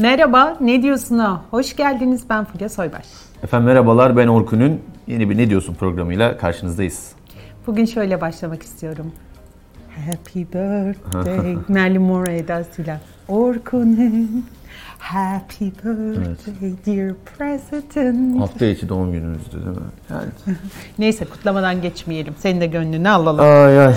Merhaba, ne diyorsun'a? Hoş geldiniz. Ben Fulya Soybaş. Efendim merhabalar, ben Orkun'un yeni bir Ne Diyorsun programıyla karşınızdayız. Bugün şöyle başlamak istiyorum. Happy birthday, Marilyn Monroe edasıyla. Orkun'un Happy birthday dear president. Hafta içi doğum gününüzdü değil mi? Yani. Neyse kutlamadan geçmeyelim. Senin de gönlünü alalım. Ay ay.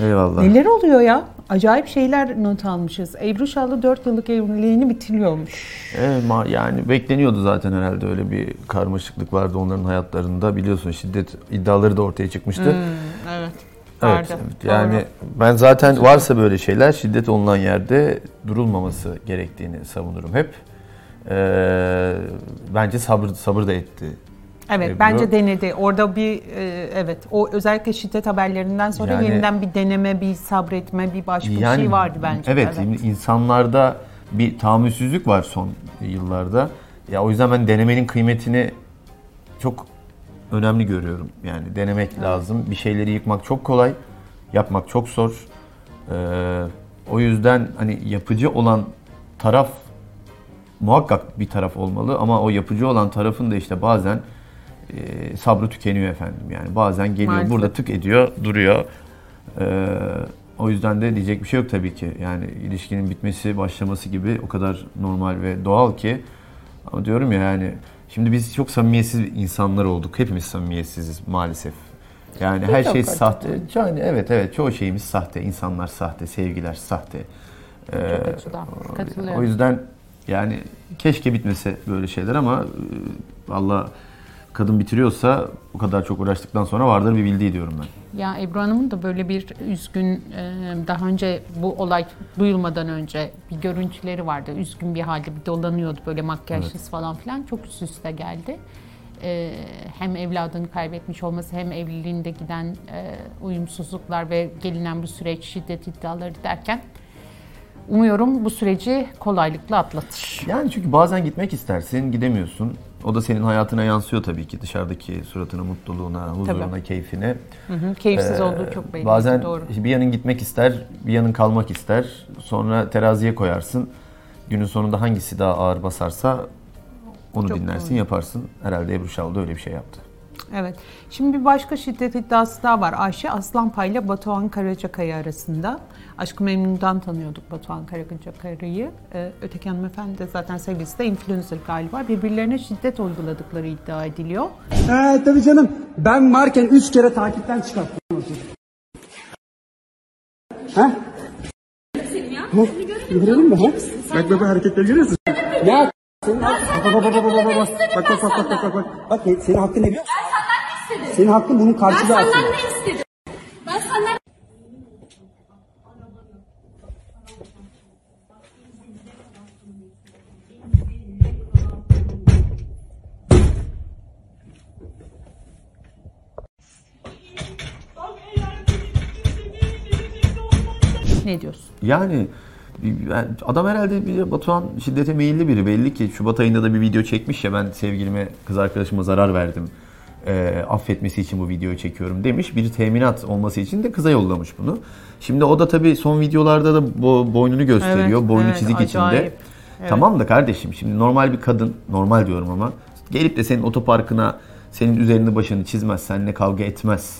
Eyvallah. Neler oluyor ya? Acayip şeyler not almışız. Ebru Şallı 4 yıllık evliliğini bitiriyormuş. Evet, ma- yani bekleniyordu zaten herhalde öyle bir karmaşıklık vardı onların hayatlarında. Biliyorsun şiddet iddiaları da ortaya çıkmıştı. Evet. Evet, vardı. evet. yani ben zaten varsa böyle şeyler şiddet olunan yerde durulmaması gerektiğini savunurum hep. Ee, bence sabır sabır da etti. Evet Ebru. bence denedi. Orada bir e, evet o özellikle şiddet haberlerinden sonra Yani- yeniden bir deneme, bir sabretme, bir başka bir şey vardı bence. Evet, insanlarda bir tahammülsüzlük var son yıllarda. Ya o yüzden ben denemenin kıymetini çok önemli görüyorum. Yani denemek lazım. Bir şeyleri yıkmak çok kolay, yapmak çok zor. Ee, o yüzden hani yapıcı olan taraf muhakkak bir taraf olmalı ama o yapıcı olan tarafın da işte bazen e, sabrı tükeniyor efendim. Yani bazen geliyor Maalesef. burada tık ediyor, duruyor. Ee, o yüzden de diyecek bir şey yok tabii ki. Yani ilişkinin bitmesi, başlaması gibi o kadar normal ve doğal ki. Ama diyorum ya yani şimdi biz çok samimiyetsiz insanlar olduk. Hepimiz samimiyetsiziz maalesef. Yani her şey sahte. Yani evet evet çoğu şeyimiz sahte. İnsanlar sahte, sevgiler sahte. Ee, Çok açıdan. Katılıyorum. o yüzden yani keşke bitmese böyle şeyler ama e, Allah kadın bitiriyorsa o kadar çok uğraştıktan sonra vardır bir bildiği diyorum ben. Ya Ebru Hanım'ın da böyle bir üzgün, e, daha önce bu olay duyulmadan önce bir görüntüleri vardı. Üzgün bir halde bir dolanıyordu böyle makyajsız falan filan. Çok üst üste geldi. E, Hem evladını kaybetmiş olması hem evliliğinde giden e, uyumsuzluklar ve gelinen bu süreç şiddet iddiaları derken umuyorum bu süreci kolaylıkla atlatır. Yani çünkü bazen gitmek istersin, gidemiyorsun. O da senin hayatına yansıyor tabii ki. Dışarıdaki suratına, mutluluğuna, huzuruna, Tabii. keyfine. Hı hı, Keyifsiz Ee, olduğu çok belli. Bazen Doğru. bir yanın gitmek ister, bir yanın kalmak ister. Sonra teraziye koyarsın. Günün sonunda hangisi daha ağır basarsa onu Çok dinlersin, doğru. yaparsın. Herhalde Ebru Şallı da öyle bir şey yaptı. Evet. Şimdi bir başka şiddet iddiası daha var. Ayşe Aslanpay ile Batuhan Karacakaya arasında. Aşkı Memnun'dan tanıyorduk Batuhan Karacakaya'yı. Ee, öteki hanımefendi de zaten sevgilisi de influencer galiba. Birbirlerine şiddet uyguladıkları iddia ediliyor. He tabii canım. Ben varken üç kere takipten çıkarttım. Ha? Ha? Görelim mi? Bak bak bak hareketleri görüyorsun. Ne yap- Bak bak bak bak bak bak bak bak bak bak bak bak bak bak bak senin hakkın ne biliyor musun? Ben istedim? Senin hakkın bunun Ben karşılığı senden aslında. ne istedim? Ben senden Ne diyorsun? Yani ben- adam herhalde bir Batuhan şiddete meyilli biri. Belli ki Şubat ayında da bir video çekmiş ya ben sevgilime, kız arkadaşıma zarar verdim. Ee, affetmesi için bu videoyu çekiyorum demiş. Bir teminat olması için de kıza yollamış bunu. Şimdi o da tabii son videolarda da bo- boynunu gösteriyor. Evet, Boynu evet, çizik acayip. içinde. Tamam da kardeşim şimdi normal bir kadın, normal diyorum ama gelip de senin otoparkına senin üzerini başını çizmez, seninle kavga etmez.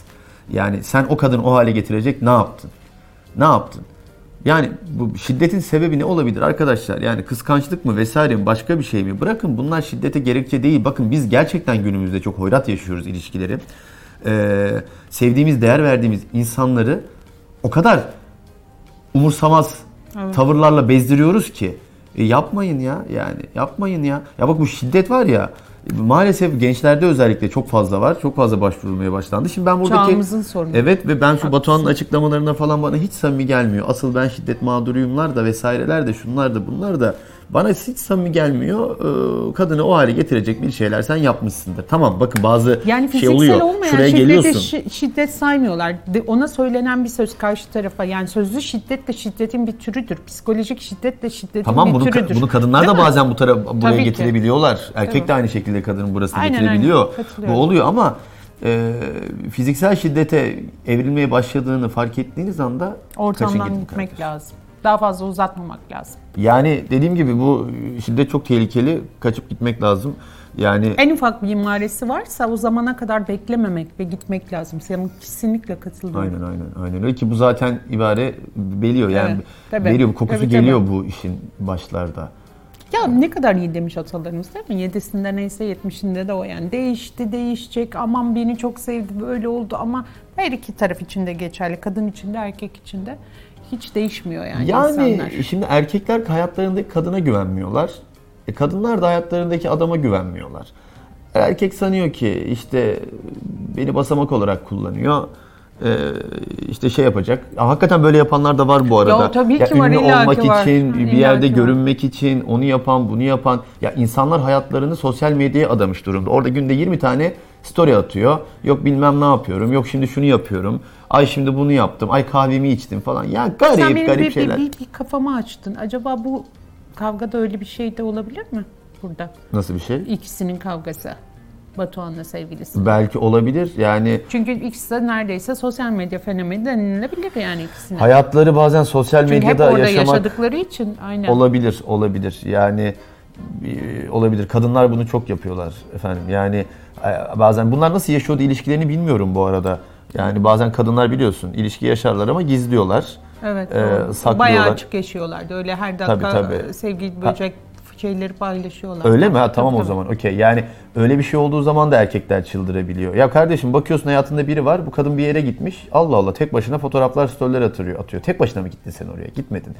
Yani sen o kadını o hale getirecek ne yaptın? Ne yaptın? Yani bu şiddetin sebebi ne olabilir arkadaşlar? Yani kıskançlık mı vesaire mi başka bir şey mi? Bırakın bunlar şiddete gerekçe değil. Bakın biz gerçekten günümüzde çok hoyrat yaşıyoruz ilişkileri. Ee, sevdiğimiz, değer verdiğimiz insanları o kadar umursamaz tavırlarla bezdiriyoruz ki. E, yapmayın ya yani yapmayın ya. Ya bak bu şiddet var ya maalesef gençlerde özellikle çok fazla var. Çok fazla başvurulmaya başlandı. Şimdi ben buradaki Çağımızın sorunu. Evet ve ben şu Batuhan'ın açıklamalarına falan bana hiç samimi gelmiyor. Asıl ben şiddet mağduruyumlar da vesaireler de şunlar da bunlar da bana hiç samimi gelmiyor. Ee, kadını o hale getirecek bir şeyler sen yapmışsındır. Tamam bakın bazı Yani şey oluyor. olmayan Şuraya geliyorsun. şi- şiddet saymıyorlar. Ona söylenen bir söz karşı tarafa yani sözlü şiddet de şiddetin bir türüdür. Psikolojik şiddet de şiddetin Tamam bir bunu, türüdür. bunu kadınlar Değil da mi? bazen bu tarafa buraya Tabii ki. getirebiliyorlar. Erkek Tabii. de aynı şekilde kadının burasını Aynen, getirebiliyor. aynen. Bu oluyor ama e, fiziksel şiddete evrilmeye başladığını fark ettiğiniz anda Ortamdan gitmek lazım. Daha fazla uzatmamak lazım. Yani dediğim gibi bu şiddet çok tehlikeli. Kaçıp gitmek lazım. Yani En ufak bir imaresi varsa o zamana kadar beklememek ve gitmek lazım. Sana kesinlikle katılıyorum. Aynen aynen aynen öyle ki bu zaten ibare biliyor yani Evet, tabii. veriyor kokusu Tabii, geliyor tabii. bu işin başlarda. Ya ne kadar iyi demiş atalarımız değil mi? Yedisinde neyse yetmişinde de o yani. Değişti, değişecek, aman beni çok sevdi, böyle oldu ama her iki taraf için de geçerli. Kadın için de erkek için de hiç değişmiyor yani, Yani insanlar. şimdi erkekler hayatlarındaki kadına güvenmiyorlar. E, kadınlar da hayatlarındaki adama güvenmiyorlar. Erkek sanıyor ki işte beni basamak olarak kullanıyor. E, işte şey yapacak. Ya, hakikaten böyle yapanlar da var bu arada. Ya, tabii ya, ki var, ünlü illa olmak ki var. için, bir yerde ki var. görünmek için, onu yapan, bunu yapan. Ya insanlar hayatlarını sosyal medyaya adamış durumda. Orada günde 20 tane story atıyor. Yok bilmem ne yapıyorum. Yok şimdi şunu yapıyorum. Ay şimdi bunu yaptım. Ay kahvemi içtim falan. Ya Sen garip benim garip bir, şeyler. bir, bir, bir kafamı açtın. Acaba bu kavgada öyle bir şey de olabilir mi burada? Nasıl bir şey? İkisinin kavgası. Batuhan'la sevgilisi. Belki olabilir. Yani Çünkü ikisi de neredeyse sosyal medya fenomeni denilebilir yani ikisine. hayatları bazen sosyal Çünkü hep medyada orada yaşamak yaşadıkları için aynen. olabilir, olabilir. Yani e, olabilir. Kadınlar bunu çok yapıyorlar efendim. Yani e, bazen bunlar nasıl yaşıyordu ilişkilerini bilmiyorum bu arada. Yani bazen kadınlar biliyorsun ilişki yaşarlar ama gizliyorlar. Evet. Doğru. saklıyorlar. Bayağı açık yaşıyorlardı. Öyle her dakika Tabii, tabii. sevgili böcek şeyleri paylaşıyorlar. Öyle mi? Ha tamam Tabii, o zaman. Okey. Yani öyle bir şey olduğu zaman da erkekler çıldırabiliyor. Ya kardeşim bakıyorsun hayatında biri var. Bu kadın bir yere gitmiş. Allah Allah tek başına fotoğraflar, storyler atıyor. atıyor. Tek başına mı gittin sen oraya? Gitmedin.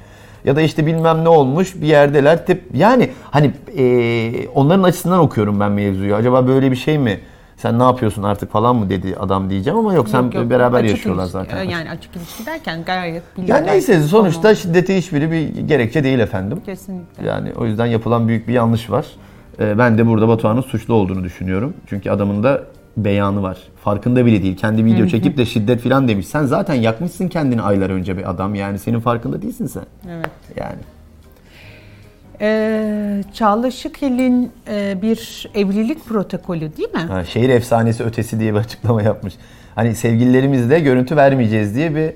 Ya da işte bilmem ne olmuş bir yerdeler. Tep yani hani eee, onların açısından okuyorum ben mevzuyu. Acaba böyle bir şey mi? Sen ne yapıyorsun artık falan mı dedi adam diyeceğim ama yok sen Yok, yok. beraber Açık yaşıyorlar ilişki. zaten. Yani açık ilişki derken gayet biliyorlar. Yani neyse sonuçta Tamam. şiddete hiçbiri bir gerekçe değil efendim. Kesinlikle. Yani o yüzden yapılan büyük bir yanlış var. Ee, ben de burada Batuhan'ın suçlu olduğunu düşünüyorum. Çünkü adamın da beyanı var. Farkında bile değil. Kendi video çekip de şiddet falan demiş. Sen zaten yakmışsın kendini aylar önce bir adam. Yani senin farkında değilsin sen. Evet. Yani. Ee, Çağla Şıkel'in e, bir evlilik protokolü değil mi? Ha, şehir efsanesi ötesi diye bir açıklama yapmış. Hani sevgililerimizle görüntü vermeyeceğiz diye bir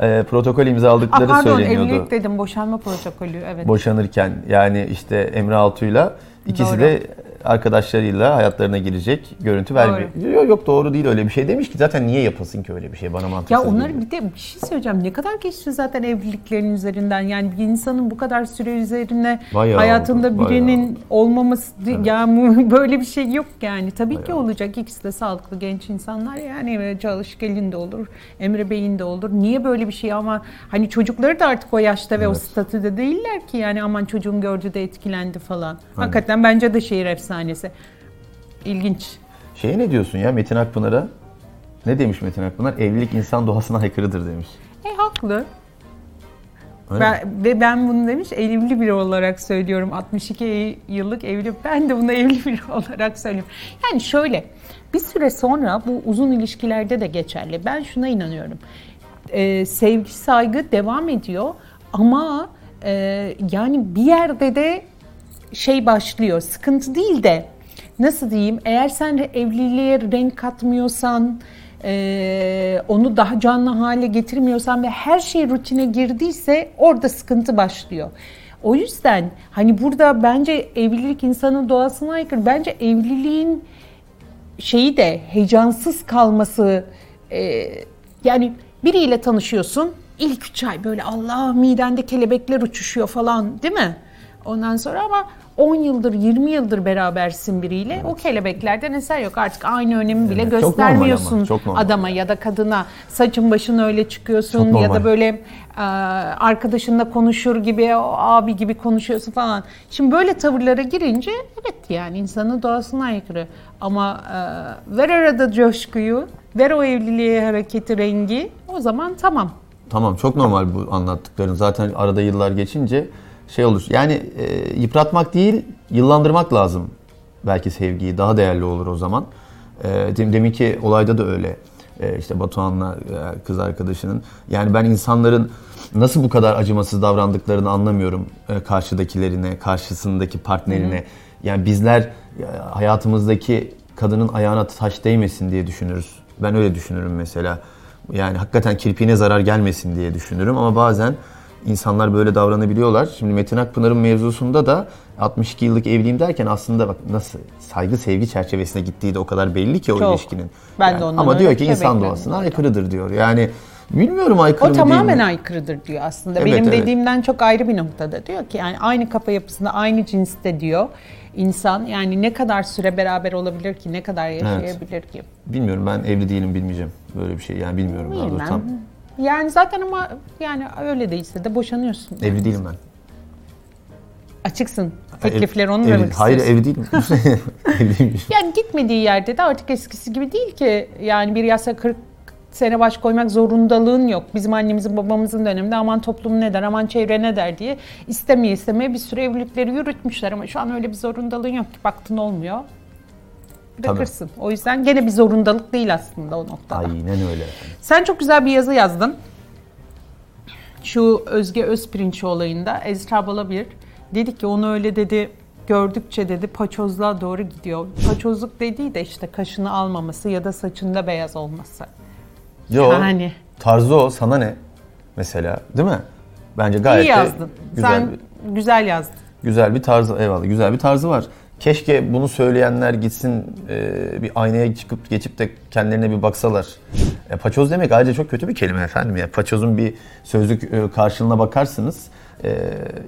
e, protokol imzaladıkları pardon söyleniyordu. evlilik dedim boşanma protokolü evet. boşanırken yani işte Emre Altuğ'yla ikisi Doğru. de arkadaşlarıyla hayatlarına girecek görüntü vermiyor. Yok yok doğru değil öyle bir şey demiş ki zaten niye yapılsın ki öyle bir şey bana mantıksız Ya onları bir de bir şey söyleyeceğim. Ne kadar geçti zaten evliliklerin üzerinden. Yani bir insanın bu kadar süre üzerine Bayağı hayatında oldu, bayağı birinin olmaması ya bu- böyle bir şey yok yani. Tabii ki olacak. İkisi de sağlıklı genç insanlar. Yani Çalışık Gelin de olur, Emre Bey'in de olur. Niye böyle bir şey ama hani çocukları da artık o yaşta ve o Evet. statüde değiller ki yani aman çocuğum gördü de etkilendi falan. Hakikaten bence de şehir efsanesi. İlginç. Şeye ne diyorsun ya Metin Akpınar'a? Ne demiş Metin Akpınar? Evlilik insan doğasına aykırıdır demiş. E haklı. Öyle Ben, ve ben bunu demiş evli biri olarak söylüyorum. 62 yıllık evli. Ben de bunu evli biri olarak söylüyorum. Yani şöyle bir süre sonra bu uzun ilişkilerde de geçerli. Ben şuna inanıyorum. Ee, sevgi saygı devam ediyor ama e, yani bir yerde de şey başlıyor. Sıkıntı değil de nasıl diyeyim? Eğer sen evliliğe renk katmıyorsan, e, onu daha canlı hale getirmiyorsan ve her şey rutine girdiyse orada sıkıntı başlıyor. O yüzden hani burada bence evlilik insanın doğasına aykırı. Bence evliliğin şeyi de heyecansız kalması e, yani biriyle tanışıyorsun ilk üç ay böyle Allah midende kelebekler uçuşuyor falan değil mi? Ondan sonra ama 10 yıldır 20 yıldır berabersin biriyle o kelebeklerden eser yok artık aynı önemi bile Evet, çok göstermiyorsun ama, çok normal. adama ya da kadına saçın başın öyle çıkıyorsun Çok ya da böyle e, arkadaşınla konuşur gibi o abi gibi konuşuyorsun falan. Şimdi böyle tavırlara girince evet yani insanın doğasına aykırı. Ama e, ver arada coşkuyu, ver o evliliğe hareketi rengi o zaman tamam. Tamam çok normal bu anlattıkların. Zaten arada yıllar geçince şey olur. Yani e, yıpratmak değil, yıllandırmak lazım. Belki sevgiyi daha değerli olur o zaman. E, dem- deminki olayda da öyle. E, işte Batuhan'la e, kız arkadaşının. Yani ben insanların nasıl bu kadar acımasız davrandıklarını anlamıyorum e, karşıdakilerine, karşısındaki partnerine. Yani bizler e, hayatımızdaki kadının ayağına taş değmesin diye düşünürüz. Ben öyle düşünürüm mesela. Yani hakikaten kirpiğine zarar gelmesin diye düşünürüm ama bazen insanlar böyle davranabiliyorlar. Şimdi Metin Akpınar'ın mevzusunda da 62 yıllık evliyim derken aslında bak nasıl saygı sevgi çerçevesine gittiği de o kadar belli ki o Çok. ilişkinin. Ben de ondan Ama diyor ki insan doğasına aykırıdır diyor. Yani bilmiyorum aykırı O mı değil tamamen mi? aykırıdır diyor aslında. Evet, Benim evet. dediğimden çok ayrı bir noktada diyor ki yani aynı kafa yapısında aynı cinste diyor insan yani ne kadar süre beraber olabilir ki ne kadar yaşayabilir ki. Bilmiyorum ben evli değilim bilmeyeceğim böyle bir şey yani bilmiyorum daha doğrusu tam. Yani zaten ama yani öyle değilse de boşanıyorsun. Evli değilim ben. Açıksın. Ev- Teklifleri onu evli- vermek Hayır istiyorsun. evli değilim. Evliyim. Yani gitmediği yerde de artık eskisi gibi değil ki. Yani bir yasa 40 sene baş koymak zorundalığın yok. Bizim annemizin babamızın döneminde aman toplum ne der, aman çevre ne der diye istemeye istemeye bir sürü evlilikleri yürütmüşler ama şu an öyle bir zorundalığın yok ki baktın olmuyor. Bırakırsın. O yüzden gene bir zorundalık değil aslında o noktada. Aynen öyle. Sen çok güzel bir yazı yazdın. Şu Özge Özpirinç olayında Ezra Balabir dedi ki onu öyle dedi gördükçe dedi paçozluğa doğru gidiyor. Paçozluk dediği de işte kaşını almaması ya da saçında beyaz olması. Yo, Yani. tarzı o sana ne? Mesela değil mi? Bence gayet İyi yazdın. güzel Sen bir, güzel yazdın. güzel bir tarzı eyvallah güzel bir tarzı var. Keşke bunu söyleyenler gitsin e, bir aynaya çıkıp geçip de kendilerine bir baksalar. E, paçoz demek ayrıca çok kötü bir kelime efendim ya. Paçozun bir sözlük e, karşılığına bakarsınız. E,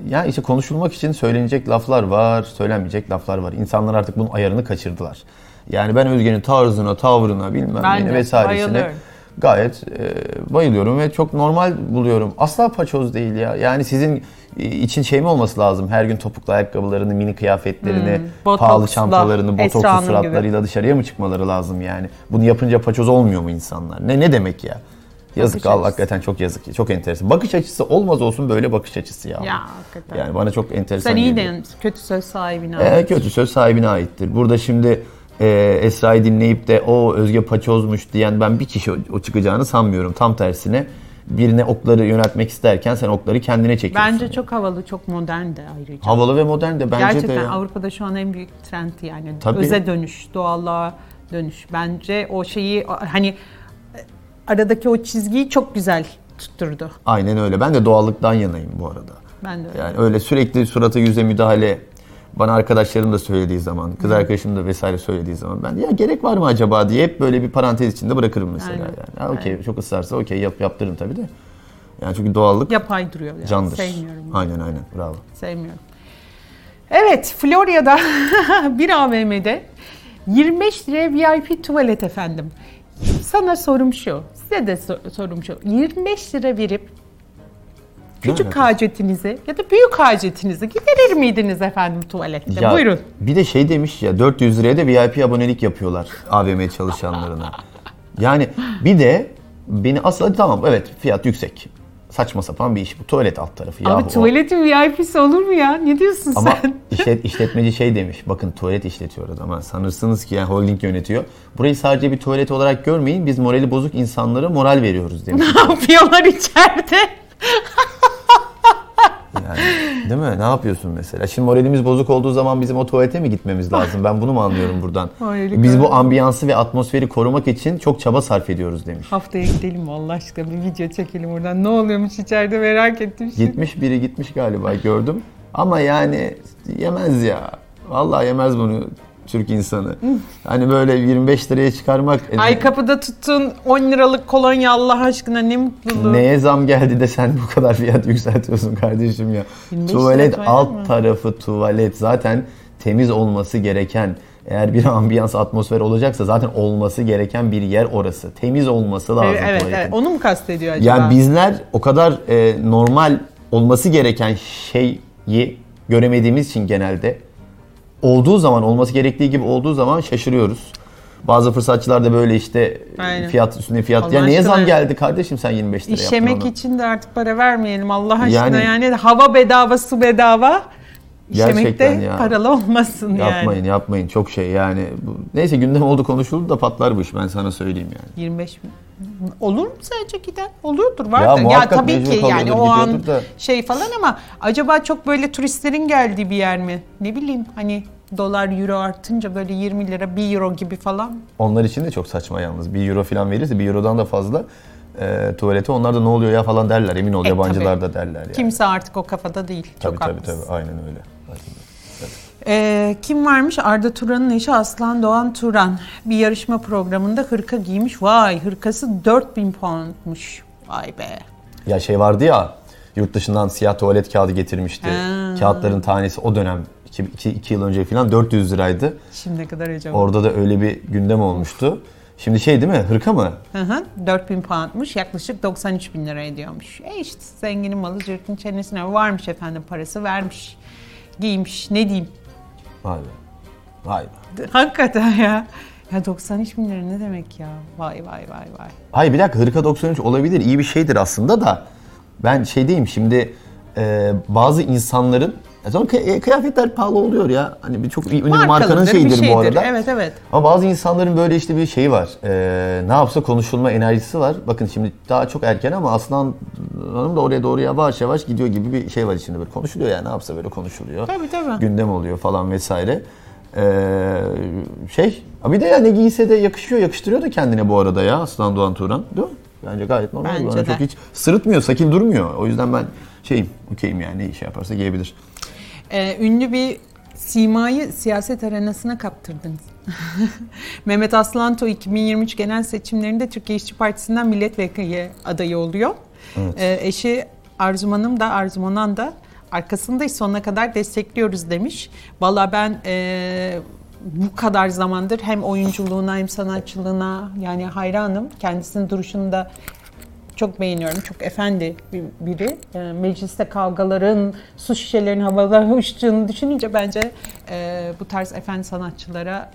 yani işte konuşulmak için söylenecek laflar var, söylenmeyecek laflar var. İnsanlar artık bunun ayarını kaçırdılar. Yani ben Özge'nin tarzına, tavrına bilmem de vesairesine bayılıyorum. Gayet e, bayılıyorum ve çok normal buluyorum. Asla paçoz değil ya. Yani sizin e, için şey mi olması lazım? Her gün topuklu ayakkabılarını, mini kıyafetlerini, botoksla, pahalı çantalarını, botokslu suratlarıyla dışarıya mı çıkmaları lazım yani? Bunu yapınca paçoz olmuyor mu insanlar? Ne ne demek ya? Yazık Bakış Allah açısı. hakikaten çok yazık. Çok enteresan. Bakış açısı olmaz olsun böyle bakış açısı ya. Ya hakikaten. Yani bana çok enteresan Sen iyi geliyor. kötü söz sahibine. Ee, kötü söz sahibine aittir. Burada şimdi e, Esra'yı dinleyip de o Özge Paçoz'muş diyen ben bir kişi o, çıkacağını sanmıyorum. Tam tersine birine okları yöneltmek isterken sen okları kendine çekiyorsun. Bence çok havalı, çok modern de ayrıca. Havalı ve modern de bence Gerçekten de. ya. Avrupa'da şu an en büyük trend yani. Tabii. Öze dönüş, doğallığa dönüş. Bence o şeyi hani aradaki o çizgiyi çok güzel tutturdu. Aynen öyle. Ben de doğallıktan yanayım bu arada. Ben de öyle. Yani öyle sürekli surata yüze müdahale bana arkadaşlarım da söylediği zaman, kız arkadaşım da vesaire söylediği zaman ben ya gerek var mı acaba diye hep böyle bir parantez içinde bırakırım mesela Aynen. yani. Ha, okey çok ısrarsa okey yap yaptırırım tabii de. Yani çünkü doğallık Yapay duruyor yani. candır. Sevmiyorum. Aynen aynen. Bravo. Sevmiyorum. Evet, Florya'da bir AVM'de 25 liraya VIP tuvalet efendim. Sana sorum şu, size de so- sorum şu. 25 lira verip küçük alakası? hacetinizi ya da büyük hacetinizi giderir miydiniz efendim tuvalette? Ya, Buyurun. Bir de şey demiş ya 400 liraya da VIP abonelik yapıyorlar AVM çalışanlarına. Yani bir de beni asla tamam evet fiyat yüksek. Saçma sapan bir iş bu. Tuvalet alt tarafı. yahu Abi o. tuvaletin VIP'si olur mu ya? Ne diyorsun Ama sen? işlet, işletmeci şey demiş. Bakın tuvalet işletiyoruz ama sanırsınız ki yani holding yönetiyor. Burayı sadece bir tuvalet olarak görmeyin. Biz morali bozuk insanlara moral veriyoruz demiş. ne yapıyorlar içeride? Yani, değil mi? Ne yapıyorsun mesela? Şimdi moralimiz bozuk olduğu zaman bizim o tuvalete mi gitmemiz lazım? Ben bunu mu anlıyorum buradan? Hayır, Biz bu ambiyansı ve atmosferi korumak için çok çaba sarf ediyoruz demiş. Haftaya gidelim Allah aşkına bir video çekelim oradan. Ne oluyormuş içeride merak ettim şimdi. Gitmiş biri gitmiş galiba gördüm. Ama yani yemez ya. Vallahi yemez bunu Türk insanı. Hani böyle 25 liraya çıkarmak Ay kapıda tuttuğun 10 liralık kolonya Allah aşkına ne mutluluğu. Neye zam geldi de sen bu kadar fiyat yükseltiyorsun kardeşim ya. 25 Tuvalet alt mi? tarafı tuvalet zaten temiz olması gereken eğer bir ambiyans atmosfer olacaksa zaten olması gereken bir yer orası. Temiz olması lazım Evet, evet, tuvaletin. evet. Onu mu kastediyor acaba? Yani bizler o kadar e, normal olması gereken şeyi göremediğimiz için genelde olduğu zaman olması gerektiği gibi olduğu zaman şaşırıyoruz. Bazı fırsatçılar da böyle işte Aynen. fiyat üstüne fiyat. Allah ya aşkına. zam geldi kardeşim sen 25 lira İş yaptın onu? için de artık para vermeyelim Allah aşkına Yani- yani, hava bedava su bedava. İş Gerçekten yemekte ya. paralı olmasın Yapmayın yani. yapmayın çok şey yani. Neyse gündem oldu konuşuldu da patlar bu iş ben sana söyleyeyim yani. 25 bin. Olur mu sence giden? Oluyordur var Ya da. Ya tabii ki yani o an da. şey falan ama acaba çok böyle turistlerin geldiği bir yer mi? Ne bileyim hani dolar euro artınca böyle 20 lira 1 euro gibi falan. Onlar için de çok saçma yalnız. 1 euro falan verirse 1 eurodan da fazla e, tuvalete onlar da ne oluyor ya falan derler. Emin ol E, yabancılar tabii. da derler yani. Kimse artık o kafada değil. Tabii Çok tabii haklısın. tabii aynen öyle. Ee, kim varmış? Arda Turan'ın eşi Aslan Doğan Turan. Bir yarışma programında hırka giymiş. Vay hırkası 4000 poundmuş. Vay be. Ya şey vardı ya yurt dışından siyah tuvalet kağıdı getirmişti. Ha. Kağıtların tanesi o dönem 2 yıl önce falan 400 liraydı. Şimdi ne kadar acaba? Orada da öyle bir gündem olmuştu. Şimdi şey değil mi? Hırka mı? Hı hı, 4000 poundmuş. Yaklaşık 93 bin lira ediyormuş. E işte zenginin malı cırtın çenesine varmış efendim parası vermiş. Giymiş ne diyeyim. Vay be. Vay be. Hakikaten ya. Ya 93 bin lira ne demek ya? Vay vay vay vay. Hayır bir dakika hırka 93 olabilir. iyi bir şeydir aslında da. Ben şey diyeyim şimdi e, bazı insanların e, e, kıyafetler pahalı oluyor ya. Hani bir çok iyi- ünlü markanın Markalıdır, bir şeyidir bu arada. Evet evet. Ama bazı insanların böyle işte bir şeyi var. Ee, ne yapsa konuşulma enerjisi var. Bakın şimdi daha çok erken ama Aslan Hanım da oraya doğru yavaş yavaş gidiyor gibi bir şey var içinde böyle konuşuluyor yani ne yapsa böyle konuşuluyor. Tabii, tabii. Gündem oluyor falan vesaire. Ee, şey bir de ya ne giyse de yakışıyor yakıştırıyor da kendine bu arada ya Aslan Doğan Turan değil mi? Bence gayet normal. Bence Bana de. çok hiç sırıtmıyor, sakil durmuyor. O yüzden ben şeyim, okeyim yani ne şey yaparsa giyebilir. Ee, ünlü bir simayı siyaset arenasına kaptırdınız. Mehmet Aslanto 2023 genel seçimlerinde Türkiye İşçi Partisi'nden milletvekili adayı oluyor. Ee, eşi Arzum Hanım da Arzum Onan da arkasındayız sonuna kadar destekliyoruz demiş. Valla ben e, bu kadar zamandır hem oyunculuğuna hem sanatçılığına yani hayranım. Kendisinin duruşunu da çok beğeniyorum. Çok efendi bir- biri. E, mecliste kavgaların, su şişelerinin havalara uçtuğunu düşününce bence e, bu tarz efendi sanatçılara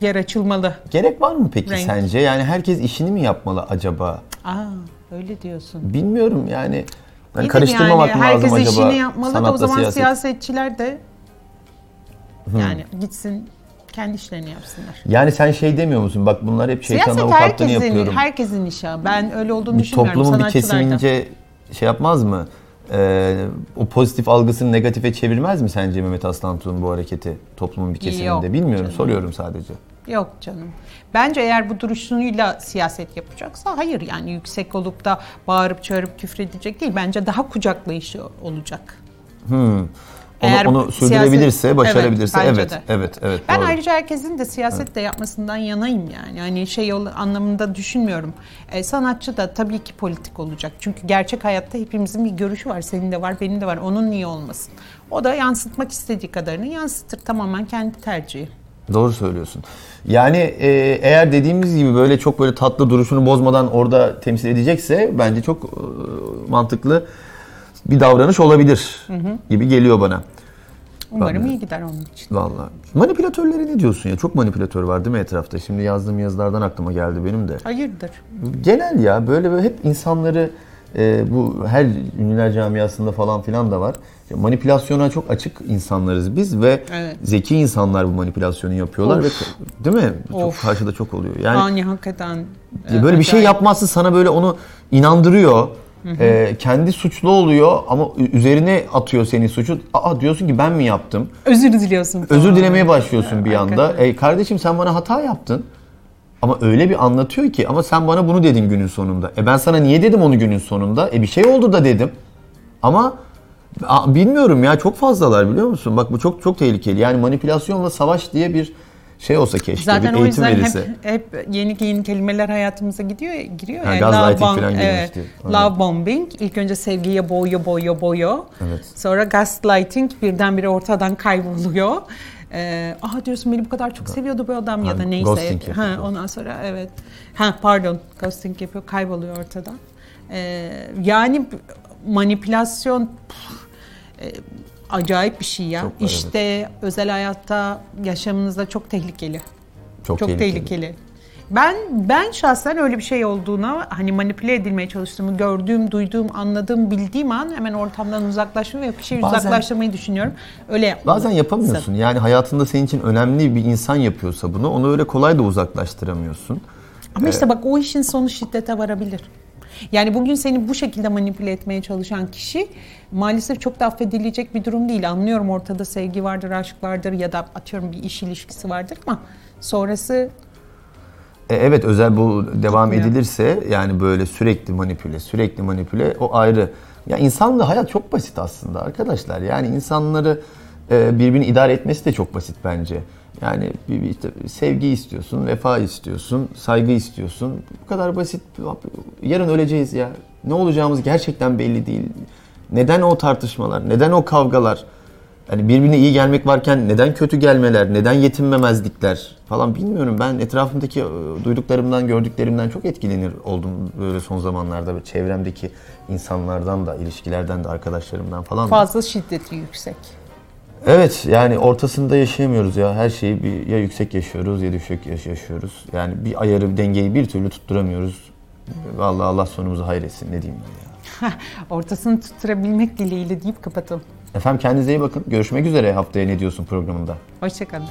e, yer açılmalı. Gerek var mı peki Renk. sence? Yani herkes işini mi yapmalı acaba? Aa, öyle diyorsun. Bilmiyorum yani. De karıştırmamak yani mı lazım herkes acaba? işini yapmalı da o zaman siyaset? siyasetçiler de yani gitsin kendi işlerini yapsınlar. Yani sen şey demiyor musun? Bak bunlar hep şeytan Siyaset avukatlığını herkesin, yapıyorum. herkesin işi. Ben öyle olduğunu bir düşünmüyorum. toplumun bir kesimince şey yapmaz mı? Ee, o pozitif algısını negatife çevirmez mi sence Mehmet Aslantuğ'un bu hareketi toplumun bir kesiminde? Yok Bilmiyorum canım. soruyorum sadece. Yok canım. Bence eğer bu duruşuyla siyaset yapacaksa hayır yani yüksek olup da bağırıp çağırıp küfredecek değil. Bence daha kucaklayışı olacak. Onu, Eğer onu siyaset- sürdürebilirse, başarabilirse Evet, evet. Evet, de. evet, Ben doğru. ayrıca herkesin de siyaset de yapmasından yanayım yani. Hani şey anlamında düşünmüyorum. E, sanatçı da tabii ki politik olacak. Çünkü gerçek hayatta hepimizin bir görüşü var. Senin de var, benim de var. Onun niye olmasın? O da yansıtmak istediği kadarını yansıtır. Tamamen kendi tercihi. Doğru söylüyorsun. Yani e, eğer dediğimiz gibi böyle çok böyle tatlı duruşunu bozmadan orada temsil edecekse bence çok e, mantıklı bir davranış olabilir gibi geliyor bana. Umarım iyi gider onun için. Vallahi. Manipülatörlere ne diyorsun ya? Çok manipülatör var değil mi etrafta? Şimdi yazdığım yazılardan aklıma geldi benim de. Hayırdır? Genel ya böyle, böyle hep insanları e, bu her ünlüler camiasında falan filan da var. Manipülasyona çok açık insanlarız biz ve Evet. zeki insanlar bu manipülasyonu yapıyorlar Of. ve değil mi? Çok Of. karşıda çok oluyor. Yani Yani hakikaten. ya e, böyle bir şey acayip. yapmazsın sana böyle onu inandırıyor. E, kendi suçlu oluyor ama üzerine atıyor senin suçu. Aa diyorsun ki ben mi yaptım? Özür diliyorsun. Özür dilemeye başlıyorsun bir anda. hakikaten. E, kardeşim sen bana hata yaptın. Ama öyle bir anlatıyor ki ama sen bana bunu dedin günün sonunda. E ben sana niye dedim onu günün sonunda? E bir şey oldu da dedim. Ama a, bilmiyorum ya çok fazlalar biliyor musun? Bak bu çok çok tehlikeli. Yani manipülasyonla savaş diye bir şey olsa keşke. Zaten bir o eğitim yüzden verilse. hep, hep yeni yeni kelimeler hayatımıza gidiyor, giriyor. Ha, ya. gaslighting Love falan bomb- girmişti. evet. Aynen. Love bombing. İlk önce sevgiye boğuyor, boğuyor, boğuyor. Evet. Sonra gaslighting birdenbire ortadan kayboluyor. Ee, Aha diyorsun beni bu kadar çok seviyordu bu adam ya Ha, da neyse. ghosting yapıyor. Ha, ondan sonra evet. Ha pardon ghosting yapıyor kayboluyor ortadan. Ee, yani manipülasyon püf, e, acayip bir şey ya. Çok, evet. işte özel hayatta yaşamınızda çok tehlikeli. Çok, Çok tehlikeli. Ben ben şahsen öyle bir şey olduğuna hani manipüle edilmeye çalıştığımı gördüğüm, duyduğum, anladığım, bildiğim an hemen ortamdan uzaklaşma ve bir şey Bazen- uzaklaştırmayı düşünüyorum. Öyle yapmalı. Bazen yapamıyorsun. Yani hayatında senin için önemli bir insan yapıyorsa bunu onu öyle kolay da uzaklaştıramıyorsun. Ama işte bak o işin sonu şiddete varabilir. Yani bugün seni bu şekilde manipüle etmeye çalışan kişi maalesef çok da affedilecek bir durum değil. Anlıyorum ortada sevgi vardır, aşk vardır ya da atıyorum bir iş ilişkisi vardır ama sonrası E, evet özel bu devam edilirse yani böyle sürekli manipüle, sürekli manipüle o ayrı. Ya insanla hayat çok basit aslında arkadaşlar. Yani insanları e, birbirini idare etmesi de çok basit bence. Yani bir, bir sevgi istiyorsun, vefa istiyorsun, saygı istiyorsun. Bu kadar basit. Yarın öleceğiz ya. Ne olacağımız gerçekten belli değil. Neden o tartışmalar? Neden o kavgalar? Yani birbirine iyi gelmek varken neden kötü gelmeler, neden yetinmemezlikler falan bilmiyorum. Ben etrafımdaki e, duyduklarımdan, gördüklerimden çok etkilenir oldum böyle son zamanlarda. Çevremdeki insanlardan da, ilişkilerden de, arkadaşlarımdan falan fazla şiddeti yüksek. Evet yani ortasında yaşayamıyoruz ya. Her şeyi bir, ya yüksek yaşıyoruz ya düşük yaş- yaşıyoruz. Yani bir ayarı, bir dengeyi bir türlü tutturamıyoruz. Vallahi Allah sonumuzu hayretsin ne diyeyim ben ya. Ortasını tutturabilmek dileğiyle deyip kapatalım. Efendim kendinize iyi bakın. Görüşmek üzere haftaya ne diyorsun programında. Hoşçakalın.